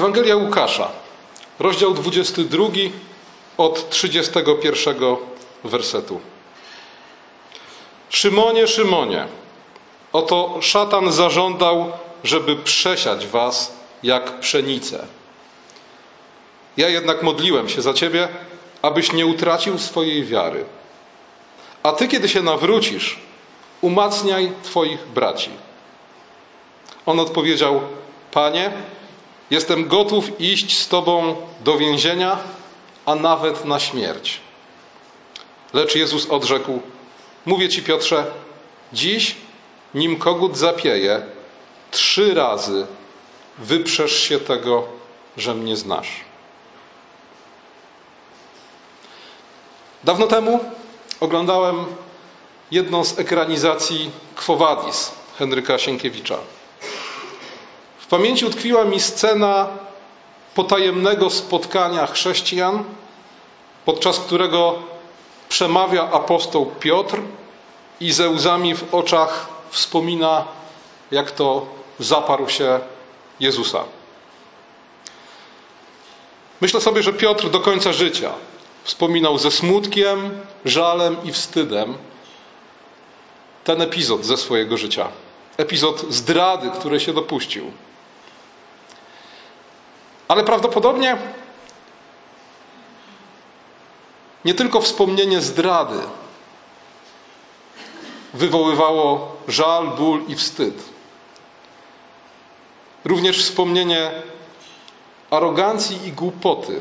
Ewangelia Łukasza, rozdział 22 od 31 wersetu. Szymonie, Szymonie, oto szatan zażądał, żeby przesiać was jak pszenicę. Ja jednak modliłem się za ciebie, abyś nie utracił swojej wiary. A ty, kiedy się nawrócisz, umacniaj twoich braci. On odpowiedział: Panie, jestem gotów iść z tobą do więzienia, a nawet na śmierć. Lecz Jezus odrzekł: Mówię ci, Piotrze, dziś, nim kogut zapieje, trzy razy wyprzesz się tego, że mnie znasz. Dawno temu oglądałem jedną z ekranizacji Quo Vadis Henryka Sienkiewicza. Pamięci utkwiła mi scena potajemnego spotkania chrześcijan, podczas którego przemawia apostoł Piotr i ze łzami w oczach wspomina, jak to zaparł się Jezusa. Myślę sobie, że Piotr do końca życia wspominał ze smutkiem, żalem i wstydem ten epizod ze swojego życia. Epizod zdrady, której się dopuścił. Ale prawdopodobnie nie tylko wspomnienie zdrady wywoływało żal, ból i wstyd. Również wspomnienie arogancji i głupoty,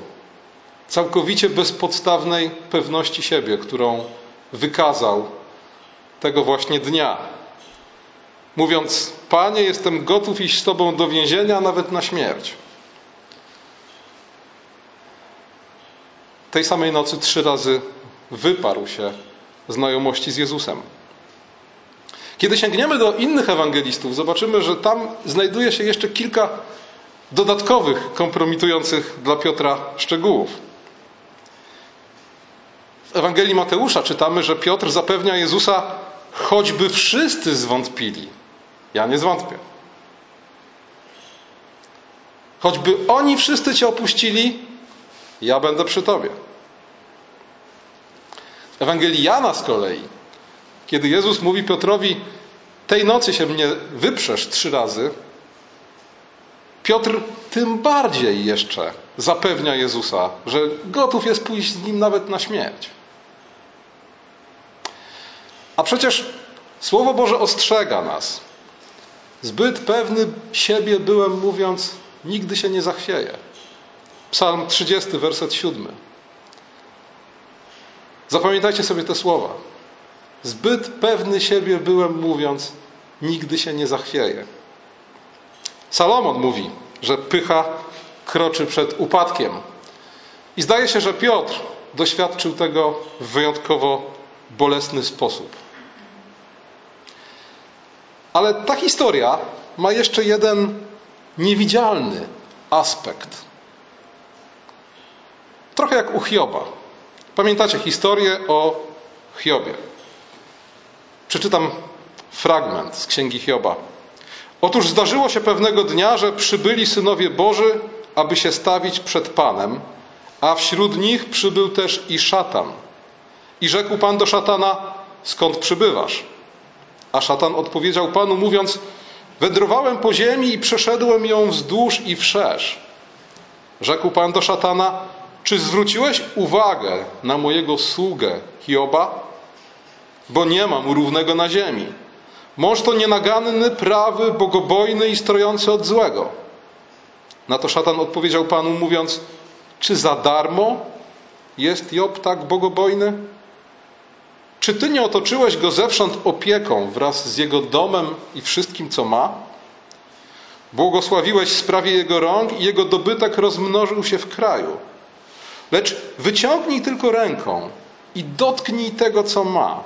całkowicie bezpodstawnej pewności siebie, którą wykazał tego właśnie dnia. Mówiąc: Panie, jestem gotów iść z Tobą do więzienia, nawet na śmierć. Tej samej nocy trzy razy wyparł się znajomości z Jezusem. Kiedy sięgniemy do innych ewangelistów, zobaczymy, że tam znajduje się jeszcze kilka dodatkowych, kompromitujących dla Piotra szczegółów. W Ewangelii Mateusza czytamy, że Piotr zapewnia Jezusa, choćby wszyscy zwątpili. Ja nie zwątpię. Choćby oni wszyscy cię opuścili, ja będę przy tobie. Ewangelii Jana z kolei, kiedy Jezus mówi Piotrowi, tej nocy się mnie wyprzesz trzy razy, Piotr tym bardziej jeszcze zapewnia Jezusa, że gotów jest pójść z nim nawet na śmierć. A przecież Słowo Boże ostrzega nas. Zbyt pewny siebie byłem, mówiąc, nigdy się nie zachwieję. Psalm 30, werset 7. Zapamiętajcie sobie te słowa. Zbyt pewny siebie byłem, mówiąc, nigdy się nie zachwieję. Salomon mówi, że pycha kroczy przed upadkiem. I zdaje się, że Piotr doświadczył tego w wyjątkowo bolesny sposób. Ale ta historia ma jeszcze jeden niewidzialny aspekt. Trochę jak u Hioba. Pamiętacie historię o Hiobie. Przeczytam fragment z księgi Hioba. Otóż zdarzyło się pewnego dnia, że przybyli synowie Boży, aby się stawić przed Panem, a wśród nich przybył też i szatan. I rzekł Pan do szatana: Skąd przybywasz? A szatan odpowiedział Panu, mówiąc: Wędrowałem po ziemi i przeszedłem ją wzdłuż i wszerz. Rzekł Pan do szatana: Czy zwróciłeś uwagę na mojego sługę Hioba? Bo nie mam równego na ziemi. Mąż to nienaganny, prawy, bogobojny i strojący od złego. Na to szatan odpowiedział Panu, mówiąc: Czy za darmo jest Job tak bogobojny? Czy ty nie otoczyłeś go zewsząd opieką wraz z jego domem i wszystkim, co ma? Błogosławiłeś sprawie jego rąk i jego dobytek rozmnożył się w kraju. Lecz wyciągnij tylko ręką i dotknij tego, co ma.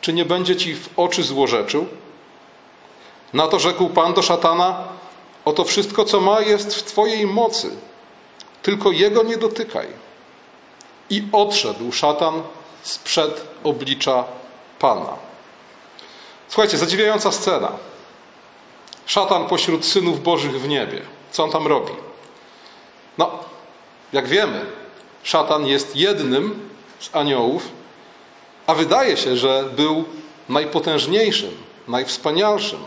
Czy nie będzie ci w oczy złorzeczył? Na to rzekł Pan do szatana: Oto wszystko, co ma, jest w Twojej mocy, tylko jego nie dotykaj. I odszedł szatan sprzed oblicza Pana. Słuchajcie, zadziwiająca scena. Szatan pośród synów Bożych w niebie. Co on tam robi? No, jak wiemy, szatan jest jednym z aniołów, a wydaje się, że był najpotężniejszym, najwspanialszym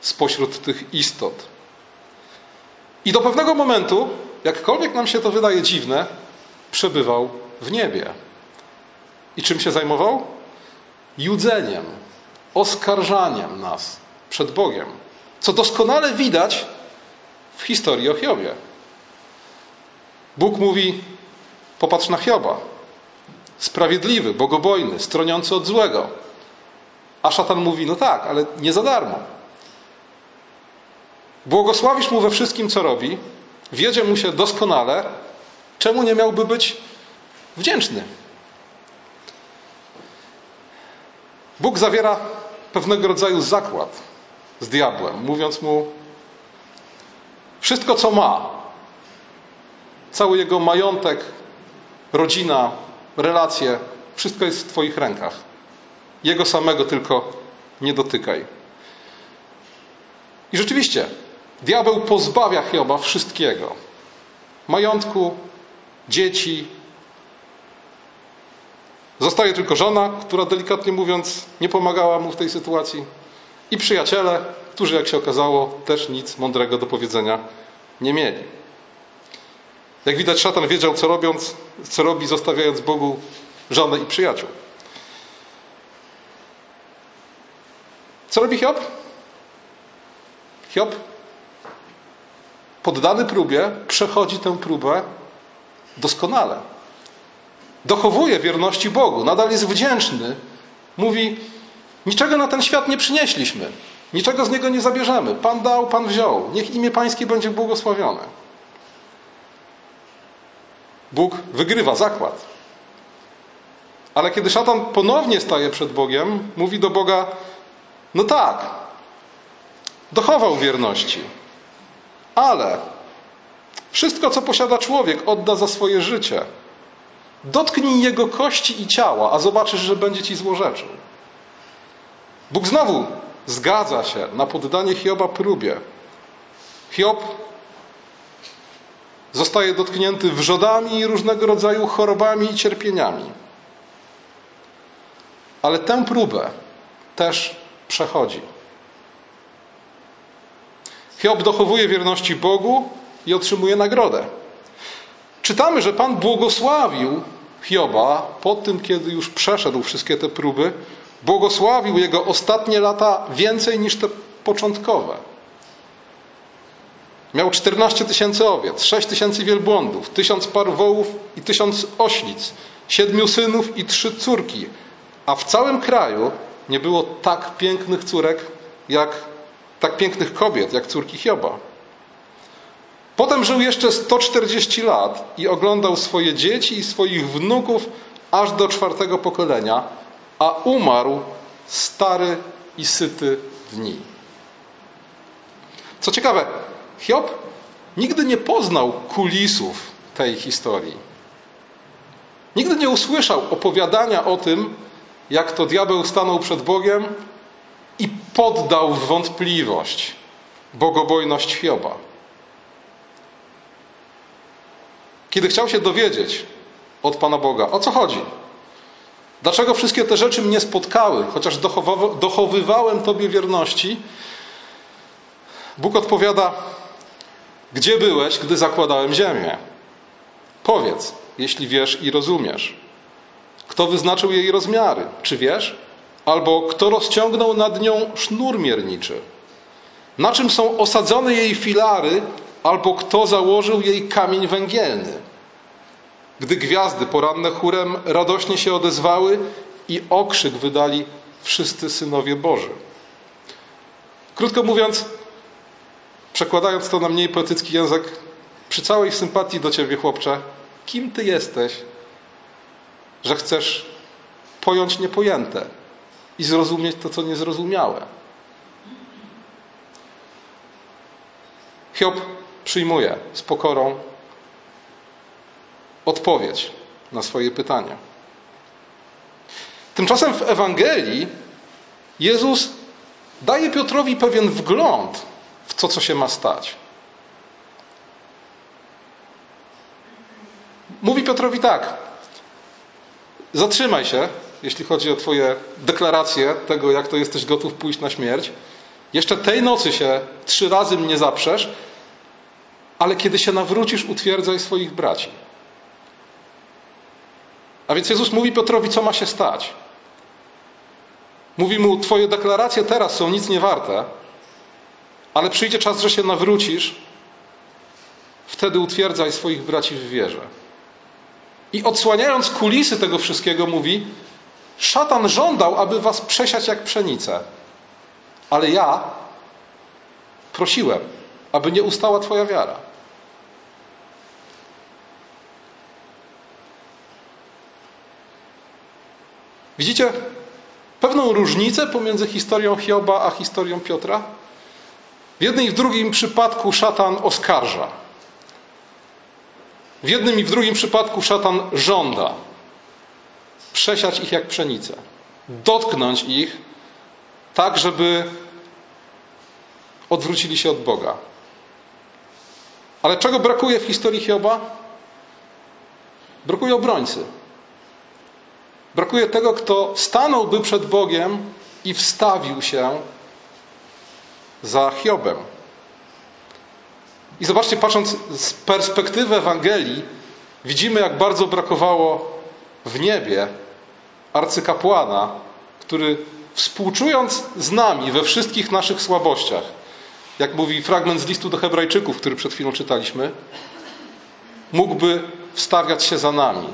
spośród tych istot. I do pewnego momentu, jakkolwiek nam się to wydaje dziwne, przebywał w niebie. I czym się zajmował? Judzeniem, oskarżaniem nas przed Bogiem, co doskonale widać w historii o Hiobie. Bóg mówi: Popatrz na Hioba. Sprawiedliwy, bogobojny, stroniący od złego. A szatan mówi: No tak, ale nie za darmo. Błogosławisz mu we wszystkim, co robi, wiedzie mu się doskonale, czemu nie miałby być wdzięczny? Bóg zawiera pewnego rodzaju zakład z diabłem, mówiąc mu: Wszystko, co ma, cały jego majątek, rodzina, relacje, wszystko jest w Twoich rękach. Jego samego tylko nie dotykaj. I rzeczywiście, diabeł pozbawia Hioba wszystkiego: majątku, dzieci. Zostaje tylko żona, która delikatnie mówiąc nie pomagała mu w tej sytuacji, i przyjaciele, którzy, jak się okazało, też nic mądrego do powiedzenia nie mieli. Jak widać, szatan wiedział, co, robiąc, co robi, zostawiając Bogu żonę i przyjaciół. Co robi Hiob? Hiob, poddany próbie, przechodzi tę próbę doskonale. Dochowuje wierności Bogu, nadal jest wdzięczny. Mówi: Niczego na ten świat nie przynieśliśmy, niczego z niego nie zabierzemy. Pan dał, Pan wziął. Niech imię Pańskie będzie błogosławione. Bóg wygrywa zakład. Ale kiedy szatan ponownie staje przed Bogiem, mówi do Boga: No tak, dochował wierności, ale wszystko, co posiada człowiek, odda za swoje życie. Dotknij jego kości i ciała, a zobaczysz, że będzie ci złorzeczył. Bóg znowu zgadza się na poddanie Hioba próbie. Hiob zostaje dotknięty wrzodami i różnego rodzaju chorobami i cierpieniami. Ale tę próbę też przechodzi. Hiob dochowuje wierności Bogu i otrzymuje nagrodę. Czytamy, że Pan błogosławił Hioba po tym, kiedy już przeszedł wszystkie te próby, błogosławił jego ostatnie lata więcej niż te początkowe. Miał 14 tysięcy owiec, 6 tysięcy wielbłądów, tysiąc par wołów i tysiąc oślic, siedmiu synów i trzy córki, a w całym kraju nie było tak pięknych córek, jak tak pięknych kobiet, jak córki Hioba. Potem żył jeszcze 140 lat i oglądał swoje dzieci i swoich wnuków aż do czwartego pokolenia, a umarł stary i syty w dni. Co ciekawe, Hiob nigdy nie poznał kulisów tej historii. Nigdy nie usłyszał opowiadania o tym, jak to diabeł stanął przed Bogiem i poddał w wątpliwość bogobojność Hioba. Kiedy chciał się dowiedzieć od Pana Boga, o co chodzi, dlaczego wszystkie te rzeczy mnie spotkały, chociaż dochowywałem Tobie wierności, Bóg odpowiada: Gdzie byłeś, gdy zakładałem ziemię? Powiedz, jeśli wiesz i rozumiesz. Kto wyznaczył jej rozmiary? Czy wiesz? Albo kto rozciągnął nad nią sznur mierniczy? Na czym są osadzone jej filary? Albo kto założył jej kamień węgielny? Gdy gwiazdy poranne chórem radośnie się odezwały i okrzyk wydali wszyscy synowie Boży. Krótko mówiąc, przekładając to na mniej poetycki język, przy całej sympatii do ciebie, chłopcze, kim ty jesteś, że chcesz pojąć niepojęte i zrozumieć to, co niezrozumiałe. Hiob przyjmuje z pokorą odpowiedź na swoje pytania. Tymczasem w Ewangelii Jezus daje Piotrowi pewien wgląd w to, co się ma stać. mówi Piotrowi tak. Zatrzymaj się, jeśli chodzi o Twoje deklaracje tego, jak to jesteś gotów pójść na śmierć. Jeszcze tej nocy się trzy razy mnie zaprzesz, ale kiedy się nawrócisz, utwierdzaj swoich braci. A więc Jezus mówi Piotrowi, co ma się stać. Mówi mu, Twoje deklaracje teraz są nic nie warte, ale przyjdzie czas, że się nawrócisz, wtedy utwierdzaj swoich braci w wierze. I odsłaniając kulisy tego wszystkiego, mówi: Szatan żądał, aby was przesiać jak pszenicę, ale ja prosiłem, aby nie ustała Twoja wiara. Widzicie pewną różnicę pomiędzy historią Hioba a historią Piotra? W jednym i w drugim przypadku szatan oskarża. W jednym i w drugim przypadku szatan żąda przesiać ich jak pszenicę, dotknąć ich tak, żeby odwrócili się od Boga. Ale czego brakuje w historii Hioba? Brakuje obrońcy. Brakuje tego, kto stanąłby przed Bogiem i wstawił się za Hiobem. I zobaczcie, patrząc z perspektywy Ewangelii, widzimy, jak bardzo brakowało w niebie arcykapłana, który współczując z nami we wszystkich naszych słabościach, jak mówi fragment z listu do Hebrajczyków, który przed chwilą czytaliśmy, mógłby wstawiać się za nami,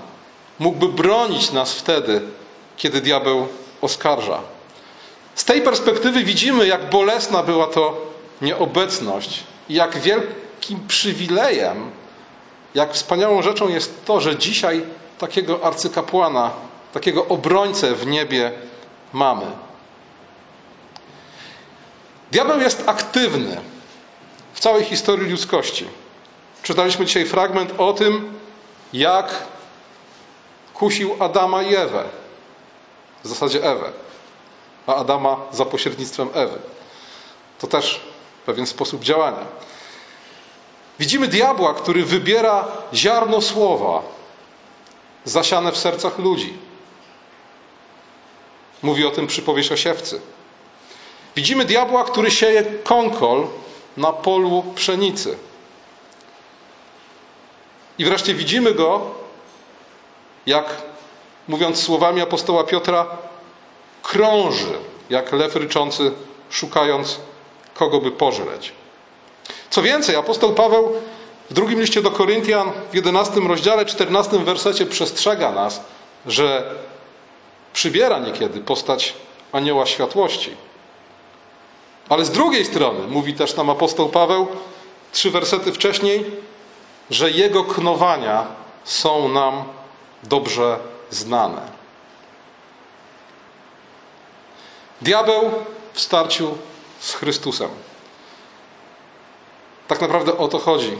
mógłby bronić nas wtedy, kiedy diabeł oskarża. Z tej perspektywy widzimy, jak bolesna była to nieobecność i jak wielkim przywilejem, jak wspaniałą rzeczą jest to, że dzisiaj takiego arcykapłana, takiego obrońcę w niebie mamy. Diabeł jest aktywny w całej historii ludzkości. Czytaliśmy dzisiaj fragment o tym, jak kusił Adama i Ewę. W zasadzie Ewę, a Adama za pośrednictwem Ewy. To też pewien sposób działania. Widzimy diabła, który wybiera ziarno słowa zasiane w sercach ludzi. Mówi o tym przypowieść o siewcy. Widzimy diabła, który sieje konkol na polu pszenicy. I wreszcie widzimy go, jak mówiąc słowami apostoła Piotra, krąży jak lew ryczący, szukając kogo by pożreć. Co więcej, apostoł Paweł w drugim liście do Koryntian w 11 rozdziale, 14 wersecie przestrzega nas, że przybiera niekiedy postać anioła światłości. Ale z drugiej strony, mówi też nam apostoł Paweł, trzy wersety wcześniej, że jego knowania są nam dobrze znane. Diabeł w starciu z Chrystusem. Tak naprawdę o to chodzi.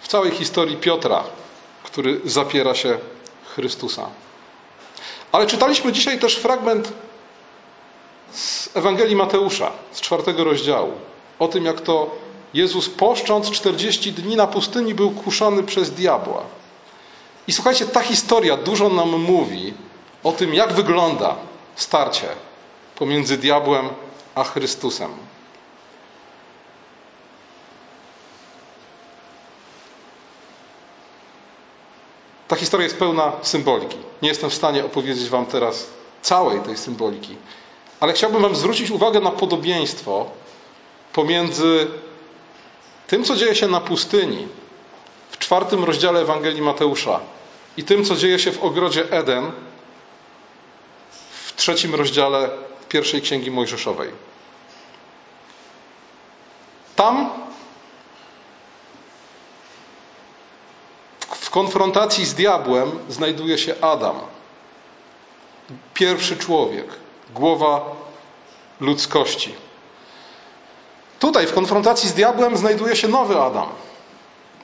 W całej historii Piotra, który zapiera się Chrystusa. Ale czytaliśmy dzisiaj też fragment z Ewangelii Mateusza, z czwartego rozdziału, o tym, jak to Jezus poszcząc 40 dni na pustyni był kuszony przez diabła. I słuchajcie, ta historia dużo nam mówi o tym, jak wygląda starcie pomiędzy diabłem a Chrystusem. Ta historia jest pełna symboliki. Nie jestem w stanie opowiedzieć Wam teraz całej tej symboliki, ale chciałbym Wam zwrócić uwagę na podobieństwo pomiędzy tym, co dzieje się na pustyni w czwartym rozdziale Ewangelii Mateusza i tym, co dzieje się w ogrodzie Eden w trzecim rozdziale pierwszej księgi Mojżeszowej. Tam w konfrontacji z diabłem znajduje się Adam, pierwszy człowiek, głowa ludzkości. Tutaj w konfrontacji z diabłem znajduje się nowy Adam.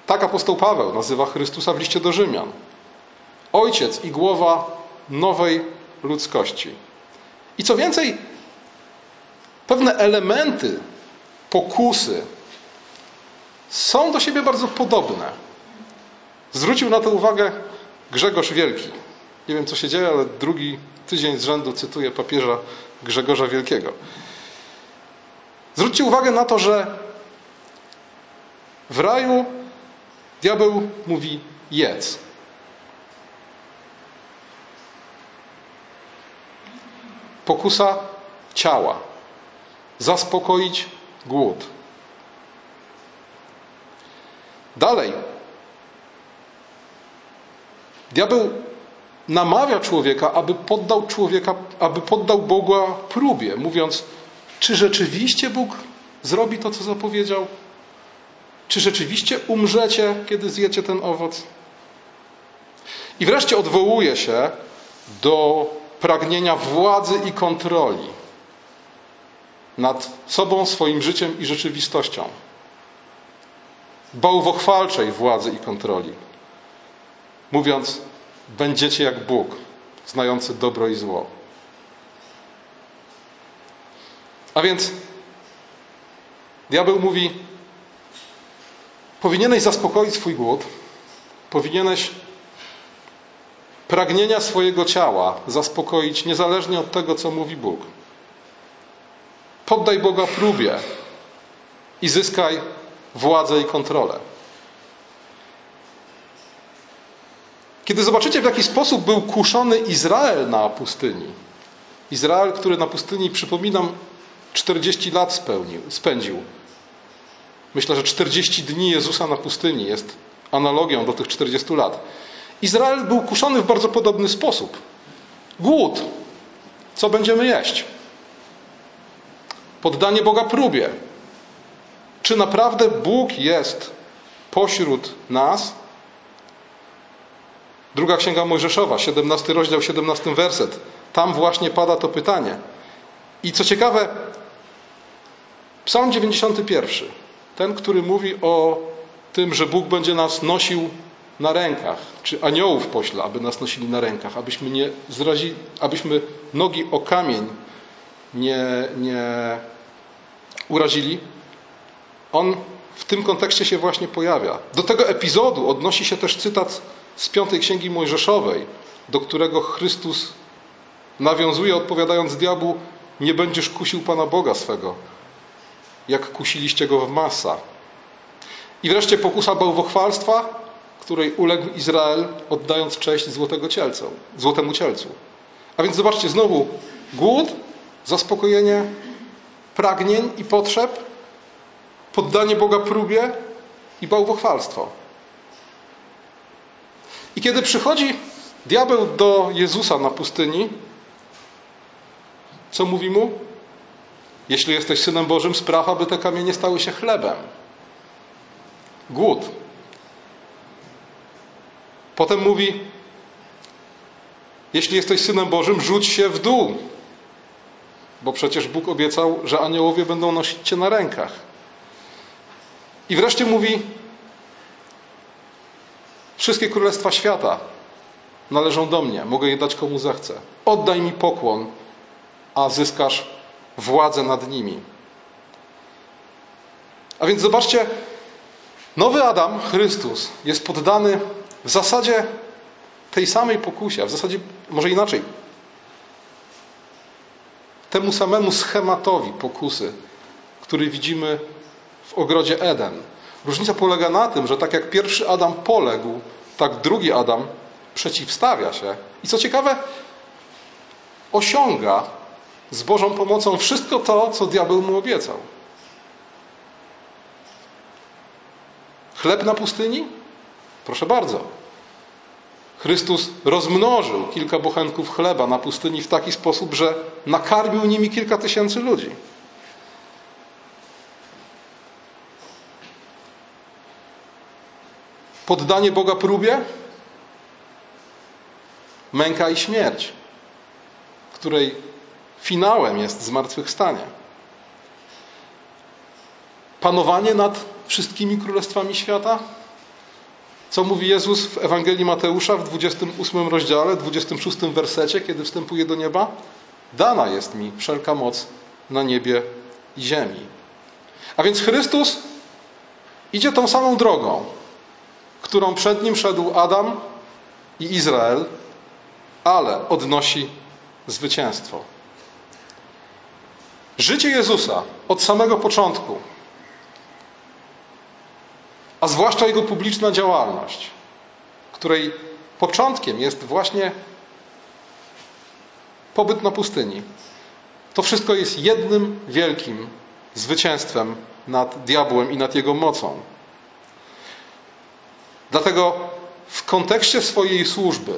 Tak apostoł Paweł nazywa Chrystusa w liście do Rzymian. Ojciec i głowa nowej ludzkości. I co więcej, pewne elementy pokusy są do siebie bardzo podobne. Zwrócił na to uwagę Grzegorz Wielki. Nie wiem, co się dzieje, ale drugi tydzień z rzędu cytuję papieża Grzegorza Wielkiego. Zwróćcie uwagę na to, że w raju diabeł mówi jedz. Pokusa ciała. Zaspokoić głód. Dalej. Diabeł namawia człowieka, aby poddał człowieka, aby poddał Boga próbie, mówiąc, czy rzeczywiście Bóg zrobi to, co zapowiedział? Czy rzeczywiście umrzecie, kiedy zjecie ten owoc? I wreszcie odwołuje się do pragnienia władzy i kontroli nad sobą, swoim życiem i rzeczywistością. Bałwochwalczej władzy i kontroli. Mówiąc, będziecie jak Bóg, znający dobro i zło. A więc diabeł mówi: Powinieneś zaspokoić swój głód, powinieneś pragnienia swojego ciała zaspokoić niezależnie od tego, co mówi Bóg. Poddaj Boga próbie i zyskaj władzę i kontrolę. Kiedy zobaczycie, w jaki sposób był kuszony Izrael na pustyni, Izrael, który na pustyni, przypominam, 40 lat spełnił, spędził. Myślę, że 40 dni Jezusa na pustyni jest analogią do tych 40 lat. Izrael był kuszony w bardzo podobny sposób. Głód. Co będziemy jeść? Poddanie Boga próbie. Czy naprawdę Bóg jest pośród nas? Druga Księga Mojżeszowa, 17 rozdział, 17 werset. Tam właśnie pada to pytanie. I co ciekawe, Psalm 91, ten, który mówi o tym, że Bóg będzie nas nosił na rękach, czy aniołów pośle, aby nas nosili na rękach, abyśmy nie zrazili, abyśmy nogi o kamień nie, nie urazili, on w tym kontekście się właśnie pojawia. Do tego epizodu odnosi się też cytat z piątej księgi Mojżeszowej, do którego Chrystus nawiązuje, odpowiadając diabłu: Nie będziesz kusił Pana Boga swego, jak kusiliście go w masa. I wreszcie pokusa bałwochwalstwa, której uległ Izrael, oddając cześć złotego cielcu, złotemu cielcu. A więc zobaczcie, znowu głód, zaspokojenie pragnień i potrzeb, poddanie Boga próbie i bałwochwalstwo. I kiedy przychodzi diabeł do Jezusa na pustyni, co mówi mu? Jeśli jesteś synem Bożym, spraw, aby te kamienie stały się chlebem. Głód. Potem mówi: Jeśli jesteś synem Bożym, rzuć się w dół. Bo przecież Bóg obiecał, że aniołowie będą nosić cię na rękach. I wreszcie mówi: Wszystkie królestwa świata należą do mnie, mogę je dać komu zechcę. Oddaj mi pokłon, a zyskasz władzę nad nimi. A więc zobaczcie, nowy Adam, Chrystus, jest poddany w zasadzie tej samej pokusie, w zasadzie może inaczej, temu samemu schematowi pokusy, który widzimy w ogrodzie Eden. Różnica polega na tym, że tak jak pierwszy Adam poległ, tak drugi Adam przeciwstawia się. I co ciekawe, osiąga z Bożą pomocą wszystko to, co diabeł mu obiecał. Chleb na pustyni? Proszę bardzo. Chrystus rozmnożył kilka bochenków chleba na pustyni w taki sposób, że nakarmił nimi kilka tysięcy ludzi. Poddanie Boga próbie? Męka i śmierć, której finałem jest zmartwychwstanie. Panowanie nad wszystkimi królestwami świata? Co mówi Jezus w Ewangelii Mateusza w 28 rozdziale, 26 wersecie, kiedy wstępuje do nieba? Dana jest mi wszelka moc na niebie i ziemi. A więc Chrystus idzie tą samą drogą, którą przed nim szedł Adam i Izrael, ale odnosi zwycięstwo. Życie Jezusa od samego początku, a zwłaszcza jego publiczna działalność, której początkiem jest właśnie pobyt na pustyni. To wszystko jest jednym wielkim zwycięstwem nad diabłem i nad jego mocą. Dlatego w kontekście swojej służby,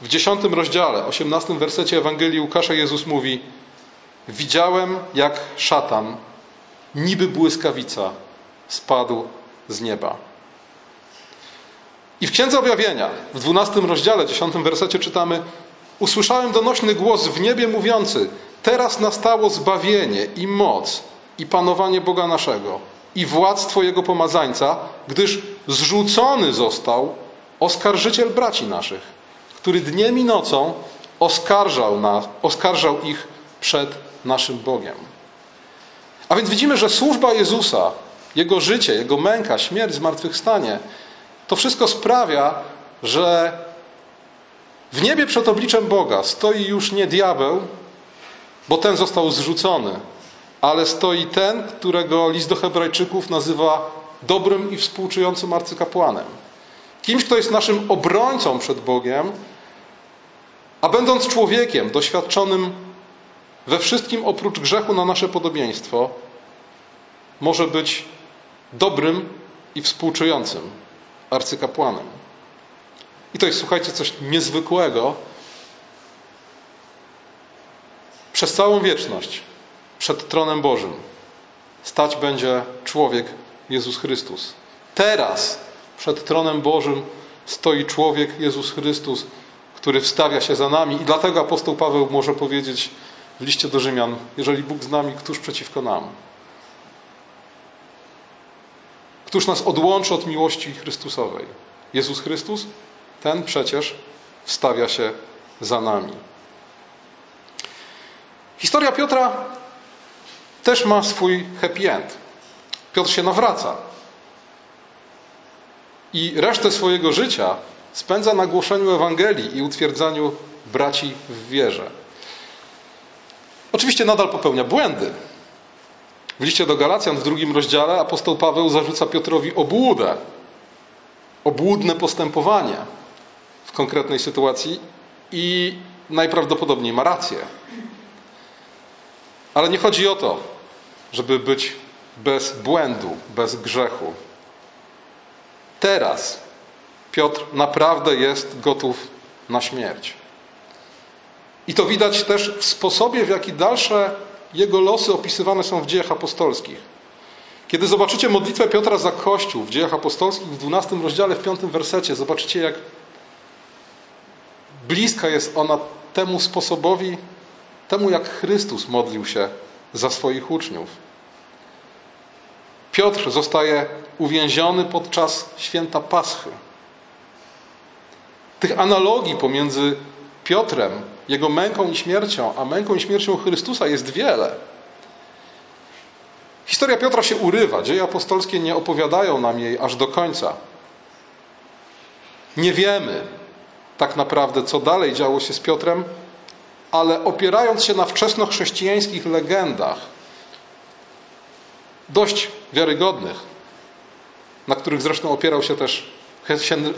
w dziesiątym rozdziale, osiemnastym wersecie Ewangelii Łukasza Jezus mówi: Widziałem, jak szatan, niby błyskawica, spadł z nieba. I w Księdze Objawienia, w dwunastym rozdziale, dziesiątym wersecie czytamy: Usłyszałem donośny głos w niebie mówiący: Teraz nastało zbawienie i moc i panowanie Boga naszego i władz Twojego pomazańca, gdyż zrzucony został oskarżyciel braci naszych, który dniem i nocą oskarżał, nas, oskarżał ich przed naszym Bogiem. A więc widzimy, że służba Jezusa, Jego życie, Jego męka, śmierć, zmartwychwstanie, to wszystko sprawia, że w niebie przed obliczem Boga stoi już nie diabeł, bo ten został zrzucony, ale stoi ten, którego list do Hebrajczyków nazywa dobrym i współczującym arcykapłanem. Kimś, kto jest naszym obrońcą przed Bogiem, a będąc człowiekiem doświadczonym we wszystkim oprócz grzechu na nasze podobieństwo, może być dobrym i współczującym arcykapłanem. I to jest, słuchajcie, coś niezwykłego. Przez całą wieczność przed tronem Bożym stać będzie człowiek Jezus Chrystus. Teraz przed tronem Bożym stoi człowiek Jezus Chrystus, który wstawia się za nami i dlatego apostoł Paweł może powiedzieć w liście do Rzymian: Jeżeli Bóg z nami, któż przeciwko nam? Któż nas odłączy od miłości Chrystusowej? Jezus Chrystus? Ten przecież wstawia się za nami. Historia Piotra też ma swój happy end. Piotr się nawraca. I resztę swojego życia spędza na głoszeniu Ewangelii i utwierdzaniu braci w wierze. Oczywiście nadal popełnia błędy. W liście do Galacjan w drugim rozdziale apostoł Paweł zarzuca Piotrowi obłudę, obłudne postępowanie w konkretnej sytuacji i najprawdopodobniej ma rację. Ale nie chodzi o to, żeby być bez błędu, bez grzechu. Teraz Piotr naprawdę jest gotów na śmierć. I to widać też w sposobie, w jaki dalsze jego losy opisywane są w dziejach apostolskich. Kiedy zobaczycie modlitwę Piotra za Kościół w dziejach apostolskich w 12 rozdziale, w 5 wersecie, zobaczycie, jak bliska jest ona temu sposobowi, temu jak Chrystus modlił się za swoich uczniów. Piotr zostaje uwięziony podczas święta Paschy. Tych analogii pomiędzy Piotrem, jego męką i śmiercią, a męką i śmiercią Chrystusa jest wiele. Historia Piotra się urywa. Dzieje apostolskie nie opowiadają nam jej aż do końca. Nie wiemy tak naprawdę, co dalej działo się z Piotrem, ale opierając się na wczesnochrześcijańskich legendach, dość wiarygodnych, na których zresztą opierał się też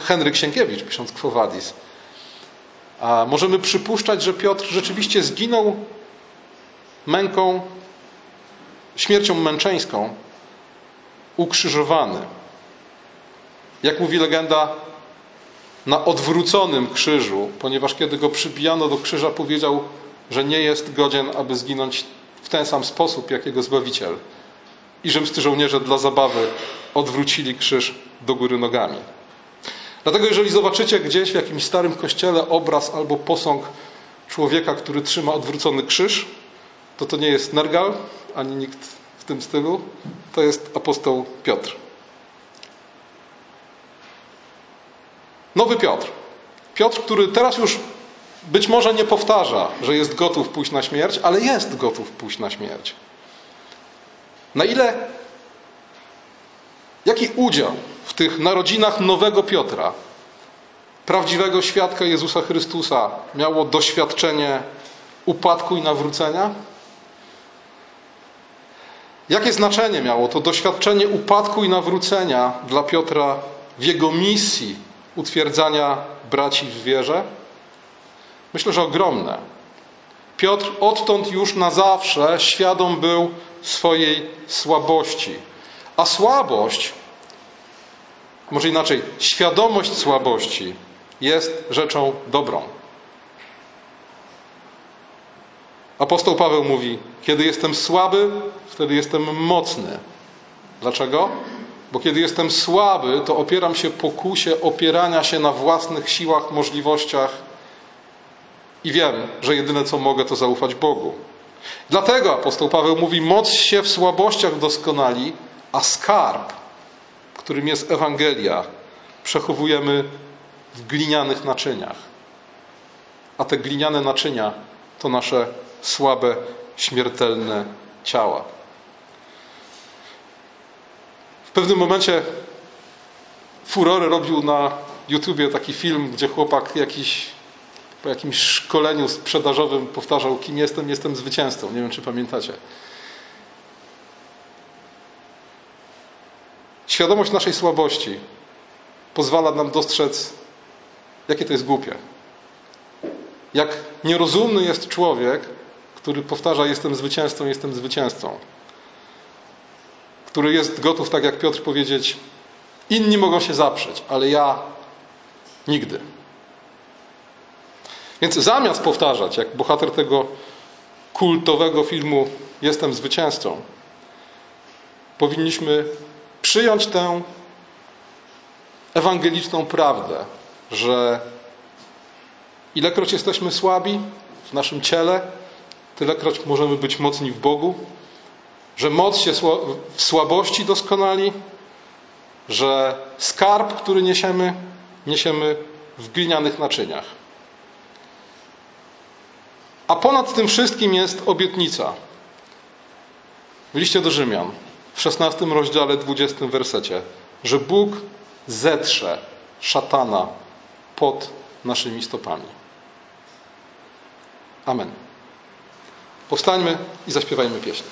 Henryk Sienkiewicz, pisząc Quo Vadis, a możemy przypuszczać, że Piotr rzeczywiście zginął męką, śmiercią męczeńską, ukrzyżowany. Jak mówi legenda, na odwróconym krzyżu, ponieważ kiedy go przybijano do krzyża, powiedział, że nie jest godzien, aby zginąć w ten sam sposób, jak jego Zbawiciel. I rzymscy żołnierze dla zabawy odwrócili krzyż do góry nogami. Dlatego jeżeli zobaczycie gdzieś w jakimś starym kościele obraz albo posąg człowieka, który trzyma odwrócony krzyż, to to nie jest Nergal, ani nikt w tym stylu. To jest apostoł Piotr. Nowy Piotr. Piotr, który teraz już być może nie powtarza, że jest gotów pójść na śmierć, ale jest gotów pójść na śmierć. Na ile, jaki udział w tych narodzinach nowego Piotra, prawdziwego świadka Jezusa Chrystusa, miało doświadczenie upadku i nawrócenia? Jakie znaczenie miało to doświadczenie upadku i nawrócenia dla Piotra w jego misji utwierdzania braci w wierze? Myślę, że ogromne. Piotr odtąd już na zawsze świadom był swojej słabości. A słabość, może inaczej, świadomość słabości jest rzeczą dobrą. Apostoł Paweł mówi: Kiedy jestem słaby, wtedy jestem mocny. Dlaczego? Bo kiedy jestem słaby, to opieram się pokusie opierania się na własnych siłach, możliwościach i wiem, że jedyne co mogę, to zaufać Bogu. Dlatego apostoł Paweł mówi: Moc się w słabościach doskonali, a skarb, którym jest Ewangelia, przechowujemy w glinianych naczyniach. A te gliniane naczynia to nasze słabe, śmiertelne ciała. W pewnym momencie furory robił na YouTubie taki film, gdzie chłopak jakiś po jakimś szkoleniu sprzedażowym powtarzał, kim jestem, jestem zwycięzcą. Nie wiem, czy pamiętacie. Świadomość naszej słabości pozwala nam dostrzec, jakie to jest głupie. Jak nierozumny jest człowiek, który powtarza: Jestem zwycięzcą, jestem zwycięzcą. Który jest gotów, tak jak Piotr, powiedzieć: Inni mogą się zaprzeć, ale ja nigdy. Więc zamiast powtarzać, jak bohater tego kultowego filmu Jestem zwycięzcą, powinniśmy przyjąć tę ewangeliczną prawdę, że ilekroć jesteśmy słabi w naszym ciele, tylekroć możemy być mocni w Bogu, że moc się w słabości doskonali, że skarb, który niesiemy, niesiemy w glinianych naczyniach. A ponad tym wszystkim jest obietnica. W liście do Rzymian, w 16 rozdziale, 20 wersecie, że Bóg zetrze szatana pod naszymi stopami. Amen. Powstańmy i zaśpiewajmy pieśń.